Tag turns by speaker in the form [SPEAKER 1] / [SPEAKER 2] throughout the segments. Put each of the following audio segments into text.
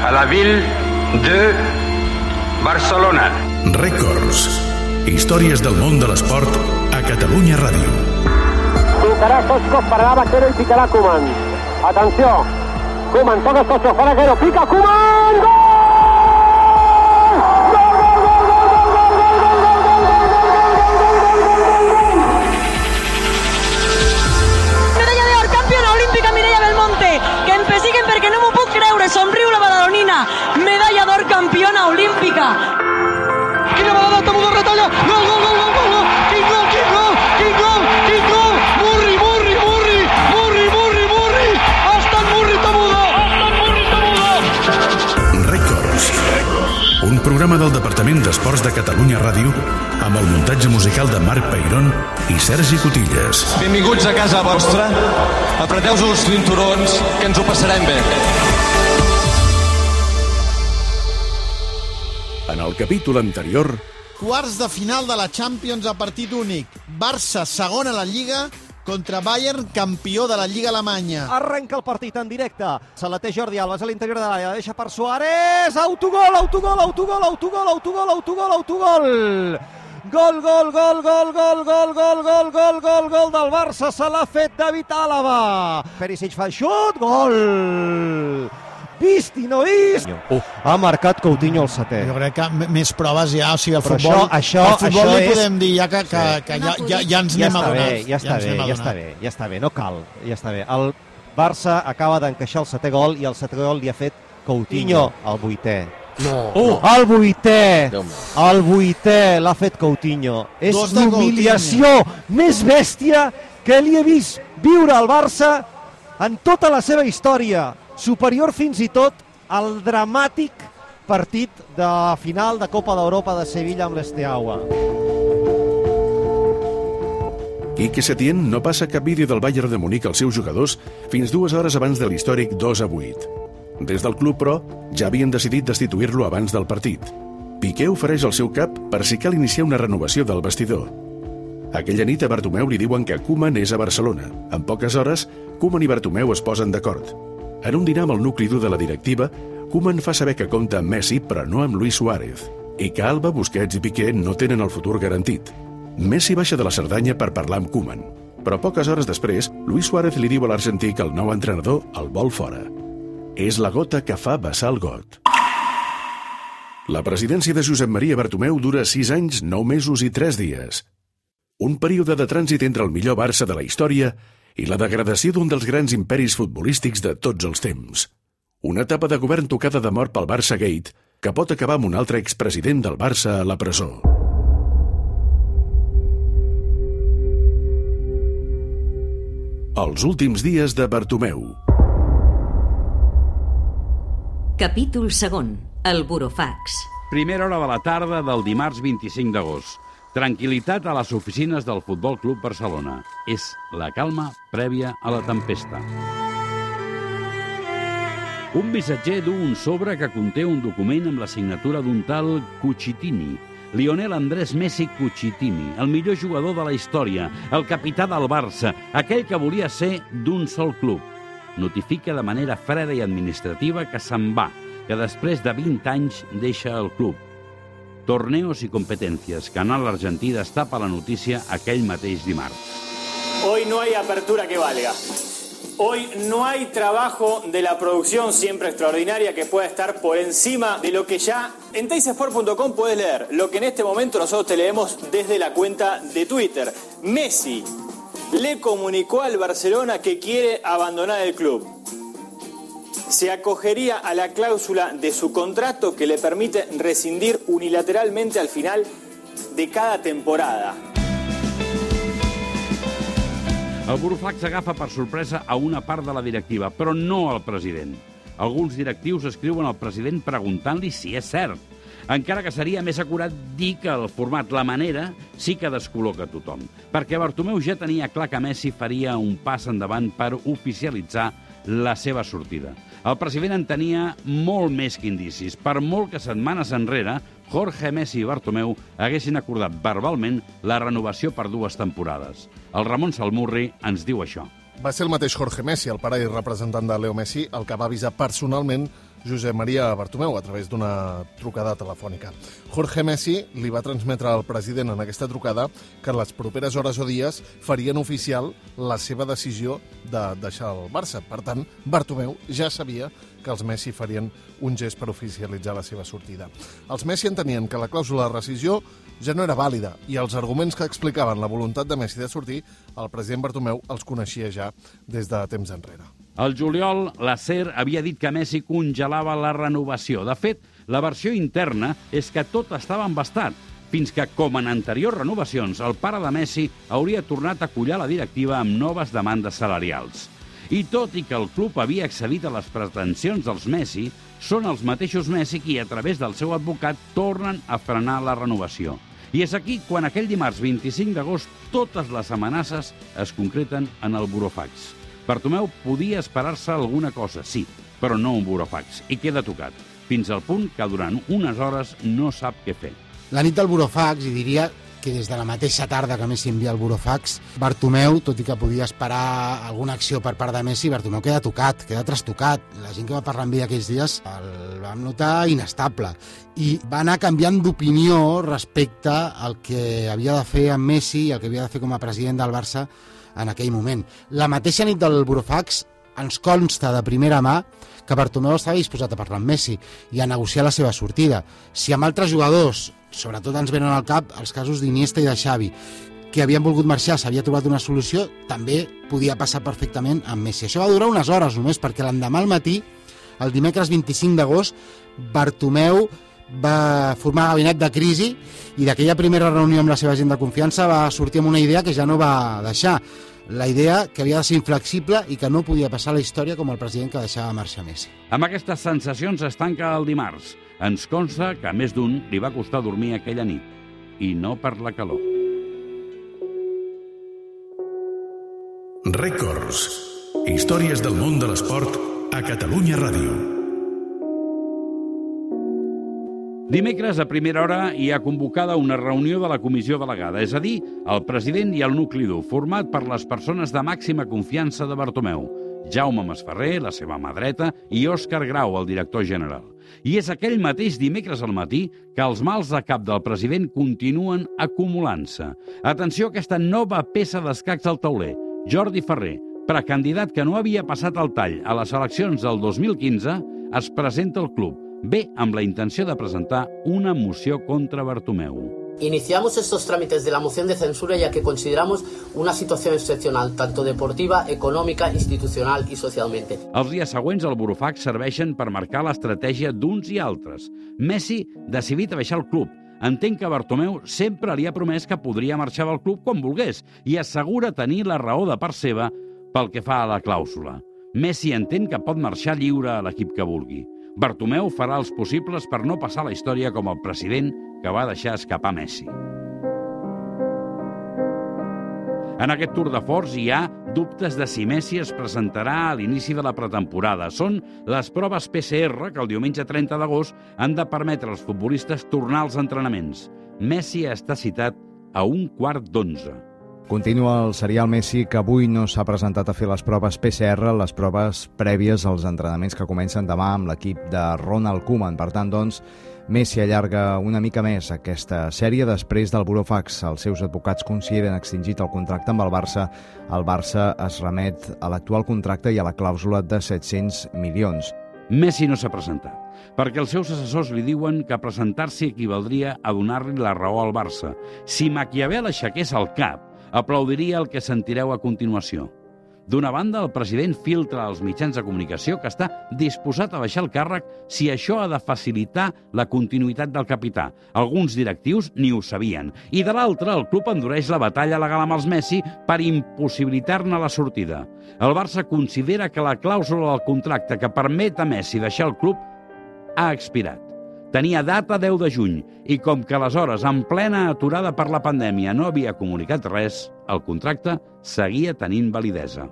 [SPEAKER 1] a la ville de Barcelona.
[SPEAKER 2] Records. Històries del món de l'esport a Catalunya Ràdio.
[SPEAKER 3] Picarà Sosco, pararà Vaquero i picarà Koeman. Atenció. Koeman, toca Sosco, fa Vaquero, pica Koeman! Gol!
[SPEAKER 4] Medalla d'or campiona olímpica.
[SPEAKER 5] Quina vegada Tamudo retalla! Gol, gol, gol, gol, gol, gol! Quin gol, quin gol, quin gol, quin gol! Murri, Murri, Murri, Murri, Murri, Murri! Ha estat Murri Tamudo! Ha estat Murri Tamudo!
[SPEAKER 2] Records. Un programa del Departament d'Esports de Catalunya Ràdio amb el muntatge musical de Marc Peirón i Sergi Cotilles.
[SPEAKER 6] Benvinguts a casa vostra. Apreteu-vos els cinturons, que ens ho passarem bé.
[SPEAKER 2] En el capítol anterior,
[SPEAKER 7] Quarts de final de la Champions a partit únic. Barça, segon a la Lliga, contra Bayern, campió de la Lliga Alemanya.
[SPEAKER 8] Arrenca el partit en directe. Se la té Jordi Alba, és a l'interior de l'àrea. Deixa per Suárez. Autogol, autogol, autogol, autogol, autogol, autogol, autogol. Gol, gol, gol, gol, gol, gol, gol, gol, gol, gol, gol del Barça. Se l'ha fet David Àlava. Perisic fa el xut. Gol. Vist i no vist. Uh. Ha marcat Coutinho el setè.
[SPEAKER 7] Jo crec que més proves ja, o sigui, el
[SPEAKER 8] Però
[SPEAKER 7] futbol,
[SPEAKER 8] això- això-
[SPEAKER 7] el futbol
[SPEAKER 8] això
[SPEAKER 7] li
[SPEAKER 8] és-
[SPEAKER 7] podem dir ja que, que, que ja, ja, ja ens
[SPEAKER 8] ja
[SPEAKER 7] n'hem adonat.
[SPEAKER 8] bé, ja està
[SPEAKER 7] ens
[SPEAKER 8] bé, ja està bé, ja està bé, no cal, ja està bé. El Barça acaba d'encaixar el setè gol i el setè gol li ha fet Coutinho, el vuitè.
[SPEAKER 9] No,
[SPEAKER 8] Uh, el vuitè! El vuitè l'ha fet Coutinho. És l'humiliació més bèstia que li he vist viure al Barça en tota la seva història. Superior fins i tot al dramàtic partit de final de Copa d'Europa de Sevilla amb l'Esteaua.
[SPEAKER 2] Quique Setién no passa cap vídeo del Bayern de Munic als seus jugadors fins dues hores abans de l'històric 2 a 8. Des del club, però, ja havien decidit destituir-lo abans del partit. Piqué ofereix el seu cap per si cal iniciar una renovació del vestidor. Aquella nit a Bartomeu li diuen que Koeman és a Barcelona. En poques hores, Koeman i Bartomeu es posen d'acord. En un dinar amb el nucli dur de la directiva, Koeman fa saber que compta amb Messi però no amb Luis Suárez i que Alba, Busquets i Piqué no tenen el futur garantit. Messi baixa de la Cerdanya per parlar amb Koeman, però poques hores després, Luis Suárez li diu a l'argentí que el nou entrenador el vol fora. És la gota que fa vessar el got. La presidència de Josep Maria Bartomeu dura 6 anys, 9 mesos i 3 dies. Un període de trànsit entre el millor Barça de la història i la degradació d'un dels grans imperis futbolístics de tots els temps. Una etapa de govern tocada de mort pel Barça Gate que pot acabar amb un altre expresident del Barça a la presó. Els últims dies de Bartomeu.
[SPEAKER 10] Capítol segon. El burofax.
[SPEAKER 11] Primera hora de la tarda del dimarts 25 d'agost. Tranquilitat a les oficines del Futbol Club Barcelona. És la calma prèvia a la tempesta. Un missatger du un sobre que conté un document amb la signatura d'un tal Cucitini, Lionel Andrés Messi Cucitini, el millor jugador de la història, el capità del Barça, aquell que volia ser d'un sol club. Notifica de manera freda i administrativa que se'n va, que després de 20 anys deixa el club. Torneos y competencias. Canal Argentí destapa la notícia aquell mateix dimarts.
[SPEAKER 12] Hoy no hay apertura que valga. Hoy no hay trabajo de la producción siempre extraordinaria que pueda estar por encima de lo que ya en teisport.com puedes leer. Lo que en este momento nosotros te leemos desde la cuenta de Twitter. Messi le comunicó al Barcelona que quiere abandonar el club. Se acogería a la cláusula de su contrato que le permite rescindir unilateralmente al final de cada temporada.
[SPEAKER 11] El burofax agafa per sorpresa a una part de la directiva, però no al president. Alguns directius escriuen al president preguntant-li si és cert, encara que seria més acurat dir que el format, la manera, sí que descol·loca tothom, perquè Bartomeu ja tenia clar que Messi faria un pas endavant per oficialitzar la seva sortida. El president en tenia molt més que indicis. Per molt que setmanes enrere Jorge Messi i Bartomeu haguessin acordat verbalment la renovació per dues temporades. El Ramon Salmurri ens diu això.
[SPEAKER 13] Va ser el mateix Jorge Messi, el pare i representant de Leo Messi, el que va avisar personalment
[SPEAKER 9] Josep Maria Bartomeu a través d'una trucada telefònica. Jorge Messi li va transmetre al president en aquesta trucada que en les properes hores o dies farien oficial la seva decisió de deixar el Barça. Per tant, Bartomeu ja sabia que els Messi farien un gest per oficialitzar la seva sortida. Els Messi entenien que la clàusula de rescisió ja no era vàlida i els arguments que explicaven la voluntat de Messi de sortir, el president Bartomeu els coneixia ja des de temps enrere.
[SPEAKER 11] El juliol, la SER havia dit que Messi congelava la renovació. De fet, la versió interna és que tot estava embastat, fins que, com en anteriors renovacions, el pare de Messi hauria tornat a collar la directiva amb noves demandes salarials. I tot i que el club havia accedit a les pretensions dels Messi, són els mateixos Messi qui, a través del seu advocat, tornen a frenar la renovació. I és aquí quan aquell dimarts 25 d'agost totes les amenaces es concreten en el burofax. Bartomeu podia esperar-se alguna cosa, sí, però no un burofax, i queda tocat, fins al punt que durant unes hores no sap què fer.
[SPEAKER 13] La nit del burofax, i diria que des de la mateixa tarda que Messi envia el burofax, Bartomeu, tot i que podia esperar alguna acció per part de Messi, Bartomeu queda tocat, queda trastocat. La gent que va parlar amb ell aquells dies el vam notar inestable i va anar canviant d'opinió respecte al que havia de fer amb Messi i el que havia de fer com a president del Barça en aquell moment. La mateixa nit del Burofax ens consta de primera mà que Bartomeu estava disposat a parlar amb Messi i a negociar la seva sortida. Si amb altres jugadors, sobretot ens venen al cap els casos d'Iniesta i de Xavi, que havien volgut marxar s'havia trobat una solució, també podia passar perfectament amb Messi. Això va durar unes hores només, perquè l'endemà al matí, el dimecres 25 d'agost, Bartomeu va formar gabinet de crisi i d'aquella primera reunió amb la seva gent de confiança va sortir amb una idea que ja no va deixar la idea que havia de ser inflexible i que no podia passar la història com el president que deixava marxar Messi.
[SPEAKER 11] Amb aquestes sensacions es tanca el dimarts. Ens consta que a més d'un li va costar dormir aquella nit, i no per la calor.
[SPEAKER 2] Records. Històries del món de l'esport a Catalunya Ràdio.
[SPEAKER 11] Dimecres, a primera hora, hi ha convocada una reunió de la comissió delegada, és a dir, el president i el nucli dur, format per les persones de màxima confiança de Bartomeu, Jaume Masferrer, la seva mà dreta, i Òscar Grau, el director general. I és aquell mateix dimecres al matí que els mals de cap del president continuen acumulant-se. Atenció a aquesta nova peça d'escacs al tauler, Jordi Ferrer, precandidat que no havia passat el tall a les eleccions del 2015, es presenta al club ve amb la intenció de presentar una moció contra Bartomeu.
[SPEAKER 14] Iniciamos estos trámites de la moción de censura ya que consideramos una situación excepcional, tanto deportiva, econòmica, institucional i socialmente.
[SPEAKER 11] Els dies següents, el Burofax serveixen per marcar l'estratègia d'uns i altres. Messi, decidit a baixar el club, entén que Bartomeu sempre li ha promès que podria marxar del club quan volgués i assegura tenir la raó de part seva pel que fa a la clàusula. Messi entén que pot marxar lliure a l'equip que vulgui. Bartomeu farà els possibles per no passar la història com el president que va deixar escapar Messi. En aquest tour de forts hi ha dubtes de si Messi es presentarà a l'inici de la pretemporada. Són les proves PCR que el diumenge 30 d'agost han de permetre als futbolistes tornar als entrenaments. Messi està citat a un quart d'onze.
[SPEAKER 15] Continua el serial Messi que avui no s'ha presentat a fer les proves PCR, les proves prèvies als entrenaments que comencen demà amb l'equip de Ronald Koeman. Per tant, doncs, Messi allarga una mica més aquesta sèrie després del Burofax. Els seus advocats consideren extingit el contracte amb el Barça. El Barça es remet a l'actual contracte i a la clàusula de 700 milions.
[SPEAKER 11] Messi no s'ha presentat, perquè els seus assessors li diuen que presentar-s'hi equivaldria a donar-li la raó al Barça. Si Maquiavel aixequés el cap, aplaudiria el que sentireu a continuació. D'una banda, el president filtra als mitjans de comunicació que està disposat a baixar el càrrec si això ha de facilitar la continuïtat del capità. Alguns directius ni ho sabien. I de l'altra, el club endureix la batalla legal amb els Messi per impossibilitar-ne la sortida. El Barça considera que la clàusula del contracte que permet a Messi deixar el club ha expirat. Tenia data 10 de juny i com que aleshores, en plena aturada per la pandèmia, no havia comunicat res, el contracte seguia tenint validesa.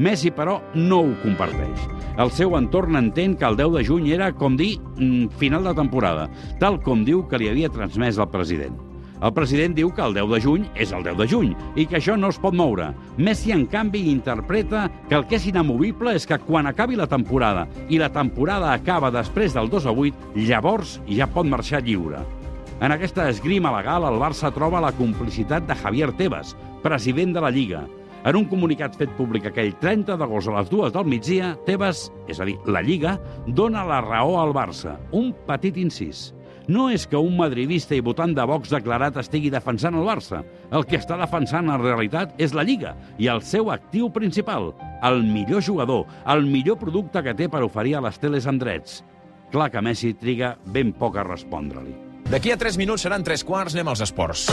[SPEAKER 11] Messi, però, no ho comparteix. El seu entorn entén que el 10 de juny era, com dir, mm, final de temporada, tal com diu que li havia transmès el president. El president diu que el 10 de juny és el 10 de juny i que això no es pot moure. Messi, en canvi, interpreta que el que és inamovible és que quan acabi la temporada i la temporada acaba després del 2 a 8, llavors ja pot marxar lliure. En aquesta esgrima legal, el Barça troba la complicitat de Javier Tebas, president de la Lliga. En un comunicat fet públic aquell 30 d'agost a les dues del migdia, Tebas, és a dir, la Lliga, dona la raó al Barça. Un petit incís. No és que un madridista i votant de Vox declarat estigui defensant el Barça. El que està defensant en realitat és la Lliga i el seu actiu principal, el millor jugador, el millor producte que té per oferir a les teles amb drets. Clar que Messi triga ben poc a respondre-li.
[SPEAKER 16] D'aquí a 3 minuts seran 3 quarts, anem als esports.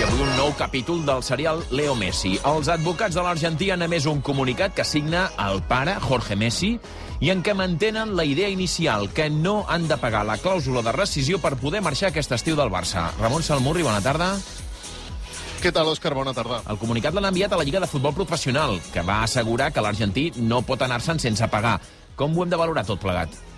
[SPEAKER 16] I avui un nou capítol del serial Leo Messi. Els advocats de l'Argentí han emès un comunicat que signa el pare, Jorge Messi, i en què mantenen la idea inicial, que no han de pagar la clàusula de rescisió per poder marxar aquest estiu del Barça. Ramon Salmurri, bona tarda.
[SPEAKER 9] Què tal, Òscar? Bona tarda.
[SPEAKER 16] El comunicat l'han enviat a la Lliga de Futbol Professional, que va assegurar que l'argentí no pot anar-se'n sense pagar. Com ho hem de valorar tot plegat?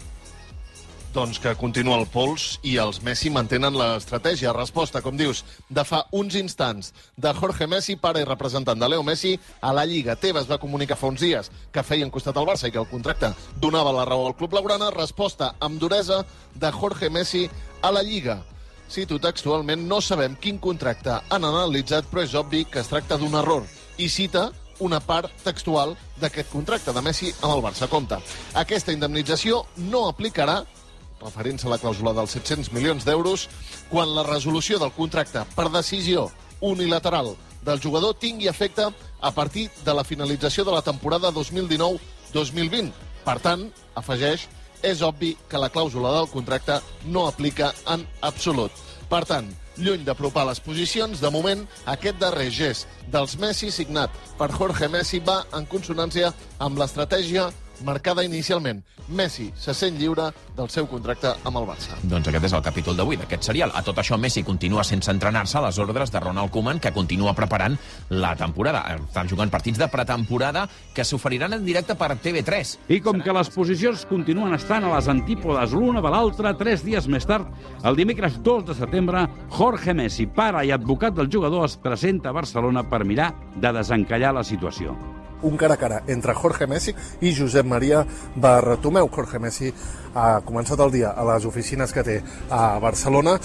[SPEAKER 9] Doncs que continua el pols i els Messi mantenen l'estratègia. Resposta, com dius, de fa uns instants de Jorge Messi, pare i representant de Leo Messi, a la Lliga. Tebas va comunicar fa uns dies que feien costat al Barça i que el contracte donava la raó al club blaugrana. Resposta amb duresa de Jorge Messi a la Lliga. Cito textualment, no sabem quin contracte han analitzat, però és obvi que es tracta d'un error. I cita una part textual d'aquest contracte de Messi amb el Barça. Compte, aquesta indemnització no aplicarà referint-se a la clàusula dels 700 milions d'euros, quan la resolució del contracte per decisió unilateral del jugador tingui efecte a partir de la finalització de la temporada 2019-2020. Per tant, afegeix, és obvi que la clàusula del contracte no aplica en absolut. Per tant, lluny d'apropar les posicions, de moment, aquest darrer gest dels Messi signat per Jorge Messi va en consonància amb l'estratègia marcada inicialment. Messi se sent lliure del seu contracte amb el Barça.
[SPEAKER 16] Doncs aquest és el capítol d'avui d'aquest serial. A tot això, Messi continua sense entrenar-se a les ordres de Ronald Koeman, que continua preparant la temporada. Estan jugant partits de pretemporada que s'oferiran en directe per TV3.
[SPEAKER 11] I com que les posicions continuen estant a les antípodes l'una de l'altra, tres dies més tard, el dimecres 2 de setembre, Jorge Messi, pare i advocat del jugador, es presenta a Barcelona per mirar de desencallar la situació
[SPEAKER 9] un cara a cara entre Jorge Messi i Josep Maria Bartomeu. Jorge Messi ha començat el dia a les oficines que té a Barcelona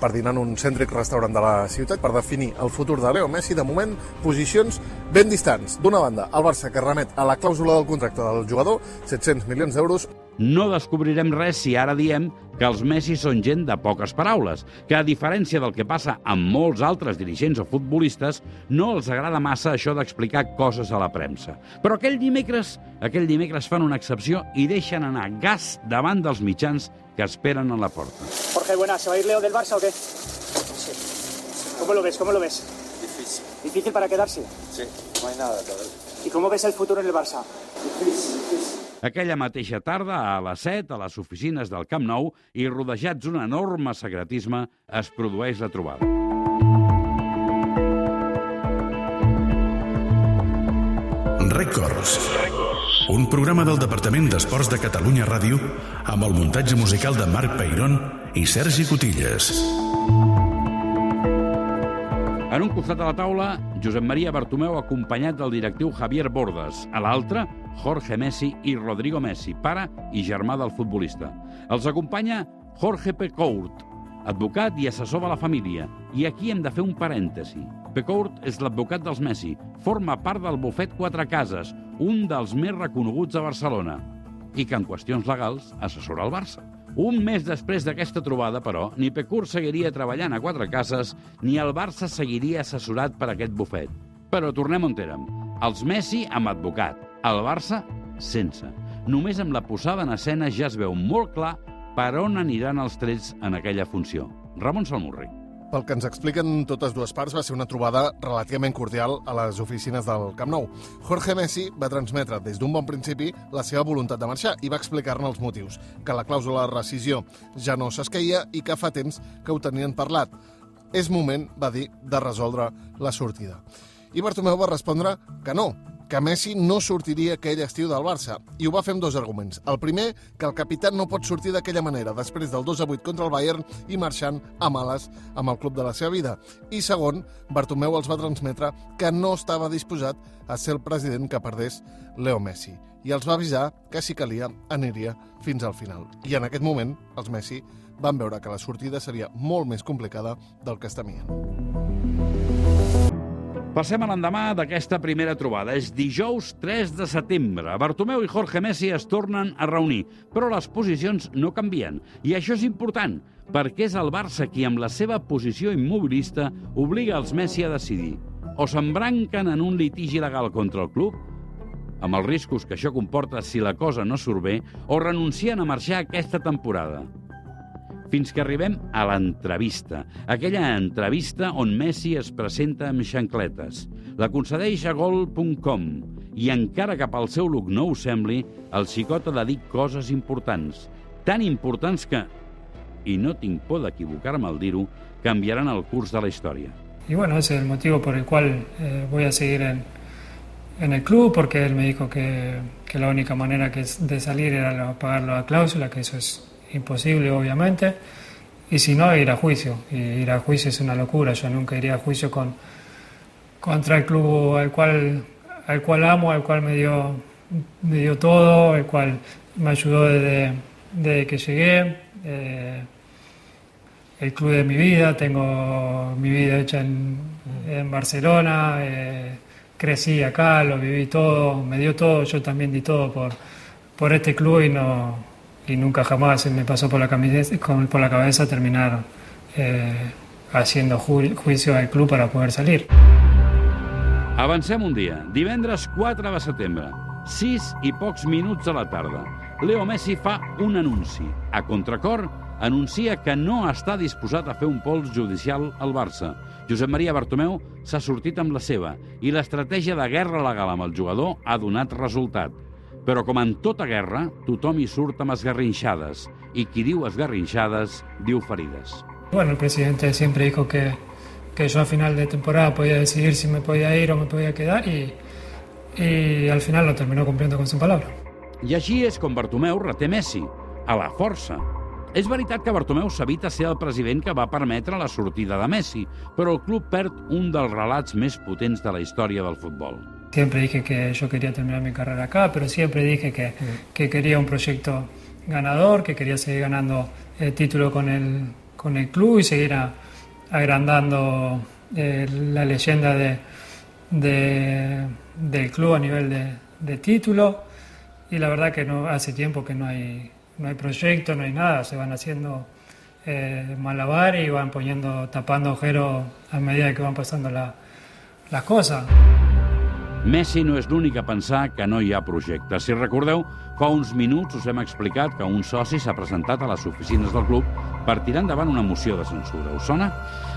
[SPEAKER 9] per dinar en un cèntric restaurant de la ciutat per definir el futur de Leo Messi. De moment, posicions ben distants. D'una banda, el Barça que remet a la clàusula del contracte del jugador, 700 milions d'euros,
[SPEAKER 11] no descobrirem res si ara diem que els Messi són gent de poques paraules, que a diferència del que passa amb molts altres dirigents o futbolistes, no els agrada massa això d'explicar coses a la premsa. Però aquell dimecres, aquell dimecres fan una excepció i deixen anar gas davant dels mitjans que esperen a la porta.
[SPEAKER 17] Jorge, buenas, ¿se va a ir Leo del Barça o qué? Sí. ¿Cómo lo ves? ¿Cómo lo ves?
[SPEAKER 18] Difícil.
[SPEAKER 17] ¿Difícil para quedarse?
[SPEAKER 18] Sí, no hay nada todavía.
[SPEAKER 17] ¿Y cómo ves el futuro en el Barça?
[SPEAKER 18] Difícil, difícil.
[SPEAKER 11] Aquella mateixa tarda, a les 7, a les oficines del Camp Nou, i rodejats d'un enorme secretisme, es produeix la trobada.
[SPEAKER 2] Records. Un programa del Departament d'Esports de Catalunya Ràdio amb el muntatge musical de Marc Peirón i Sergi Cotilles.
[SPEAKER 11] En un costat de la taula, Josep Maria Bartomeu acompanyat del directiu Javier Bordes. A l'altre, Jorge Messi i Rodrigo Messi, pare i germà del futbolista. Els acompanya Jorge Pecourt, advocat i assessor de la família. I aquí hem de fer un parèntesi. Pecourt és l'advocat dels Messi. Forma part del bufet Quatre Cases, un dels més reconeguts a Barcelona, i que en qüestions legals assessora el Barça. Un mes després d'aquesta trobada, però, ni Pecur seguiria treballant a quatre cases, ni el Barça seguiria assessorat per aquest bufet. Però tornem on érem. Els Messi amb advocat, el Barça sense. Només amb la posada en escena ja es veu molt clar per on aniran els trets en aquella funció. Ramon Salmurri.
[SPEAKER 9] Pel que ens expliquen totes dues parts, va ser una trobada relativament cordial a les oficines del Camp Nou. Jorge Messi va transmetre des d'un bon principi la seva voluntat de marxar i va explicar-ne els motius, que la clàusula de rescisió ja no s'esqueia i que fa temps que ho tenien parlat. És moment, va dir, de resoldre la sortida. I Bartomeu va respondre que no, que Messi no sortiria aquell estiu del Barça. I ho va fer amb dos arguments. El primer, que el capità no pot sortir d'aquella manera, després del 2 a 8 contra el Bayern i marxant a males amb el club de la seva vida. I segon, Bartomeu els va transmetre que no estava disposat a ser el president que perdés Leo Messi. I els va avisar que, si calia, aniria fins al final. I en aquest moment, els Messi van veure que la sortida seria molt més complicada del que es temien.
[SPEAKER 11] Passem a l'endemà d'aquesta primera trobada. És dijous 3 de setembre. Bartomeu i Jorge Messi es tornen a reunir, però les posicions no canvien. I això és important, perquè és el Barça qui, amb la seva posició immobilista, obliga els Messi a decidir. O s'embranquen en un litigi legal contra el club, amb els riscos que això comporta si la cosa no surt bé, o renuncien a marxar aquesta temporada fins que arribem a l'entrevista. Aquella entrevista on Messi es presenta amb xancletes. La concedeix a gol.com i encara que pel seu look no ho sembli, el xicot ha de dir coses importants. Tan importants que, i no tinc por d'equivocar-me al dir-ho, canviaran el curs de la història.
[SPEAKER 19] Y bueno, ese es el motivo por el cual eh, voy a seguir en, en el club, porque él me dijo que, que la única manera que es de salir era pagar la cláusula, que eso es imposible obviamente, y si no, ir a juicio. Y ir a juicio es una locura, yo nunca iría a juicio con, contra el club al cual, al cual amo, al cual me dio, me dio todo, el cual me ayudó desde, desde que llegué. Eh, el club de mi vida, tengo mi vida hecha en, en Barcelona, eh, crecí acá, lo viví todo, me dio todo, yo también di todo por, por este club y no, y nunca jamás me pasó por la, cabeza, por la cabeza terminar eh, haciendo ju juicio al club para poder salir.
[SPEAKER 11] Avancem un dia. Divendres 4 de setembre. 6 i pocs minuts de la tarda. Leo Messi fa un anunci. A contracor, anuncia que no està disposat a fer un pols judicial al Barça. Josep Maria Bartomeu s'ha sortit amb la seva i l'estratègia de guerra legal amb el jugador ha donat resultat. Però com en tota guerra, tothom hi surt amb esgarrinxades. I qui diu esgarrinxades, diu ferides.
[SPEAKER 19] Bueno, el presidente siempre dijo que, que yo a final de temporada podía decidir si me podía ir o me podía quedar y, y al final lo terminó cumpliendo con su palabra.
[SPEAKER 11] I així és com Bartomeu reté Messi, a la força. És veritat que Bartomeu s'evita ser el president que va permetre la sortida de Messi, però el club perd un dels relats més potents de la història del futbol.
[SPEAKER 19] Siempre dije que yo quería terminar mi carrera acá, pero siempre dije que, que quería un proyecto ganador, que quería seguir ganando el título con el, con el club y seguir a, agrandando eh, la leyenda de, de, del club a nivel de, de, título. Y la verdad que no hace tiempo que no hay, no hay proyecto, no hay nada, se van haciendo eh, malabares y van poniendo, tapando agujeros a medida que van pasando la, las cosas.
[SPEAKER 11] Messi no és l'únic a pensar que no hi ha projecte. Si recordeu, fa uns minuts us hem explicat que un soci s'ha presentat a les oficines del club per tirar endavant una moció de censura. Us sona?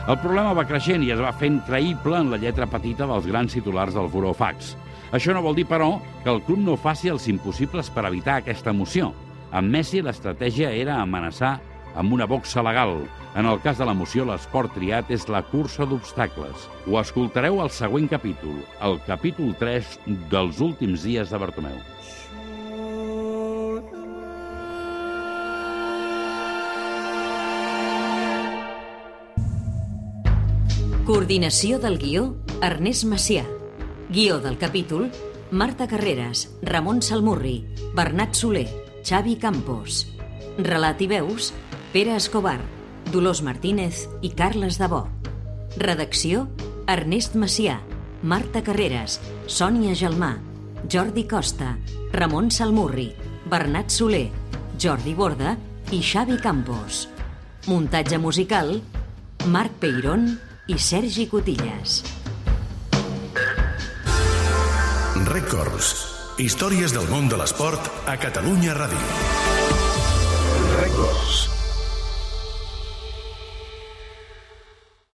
[SPEAKER 11] El problema va creixent i es va fent creïble en la lletra petita dels grans titulars del Burofax. Això no vol dir, però, que el club no faci els impossibles per evitar aquesta moció. Amb Messi l'estratègia era amenaçar amb una boxa legal. En el cas de la moció, l'esport triat és la cursa d'obstacles. Ho escoltareu al següent capítol, el capítol 3 dels últims dies de Bartomeu.
[SPEAKER 10] Coordinació del guió, Ernest Macià. Guió del capítol, Marta Carreras, Ramon Salmurri, Bernat Soler, Xavi Campos. Relat i veus, Pere Escobar, Dolors Martínez i Carles Dabó. Redacció, Ernest Macià, Marta Carreras, Sònia Gelmà, Jordi Costa, Ramon Salmurri, Bernat Soler, Jordi Borda i Xavi Campos. Muntatge musical, Marc Peirón i Sergi Cotillas.
[SPEAKER 2] Records. Històries del món de l'esport a Catalunya Ràdio.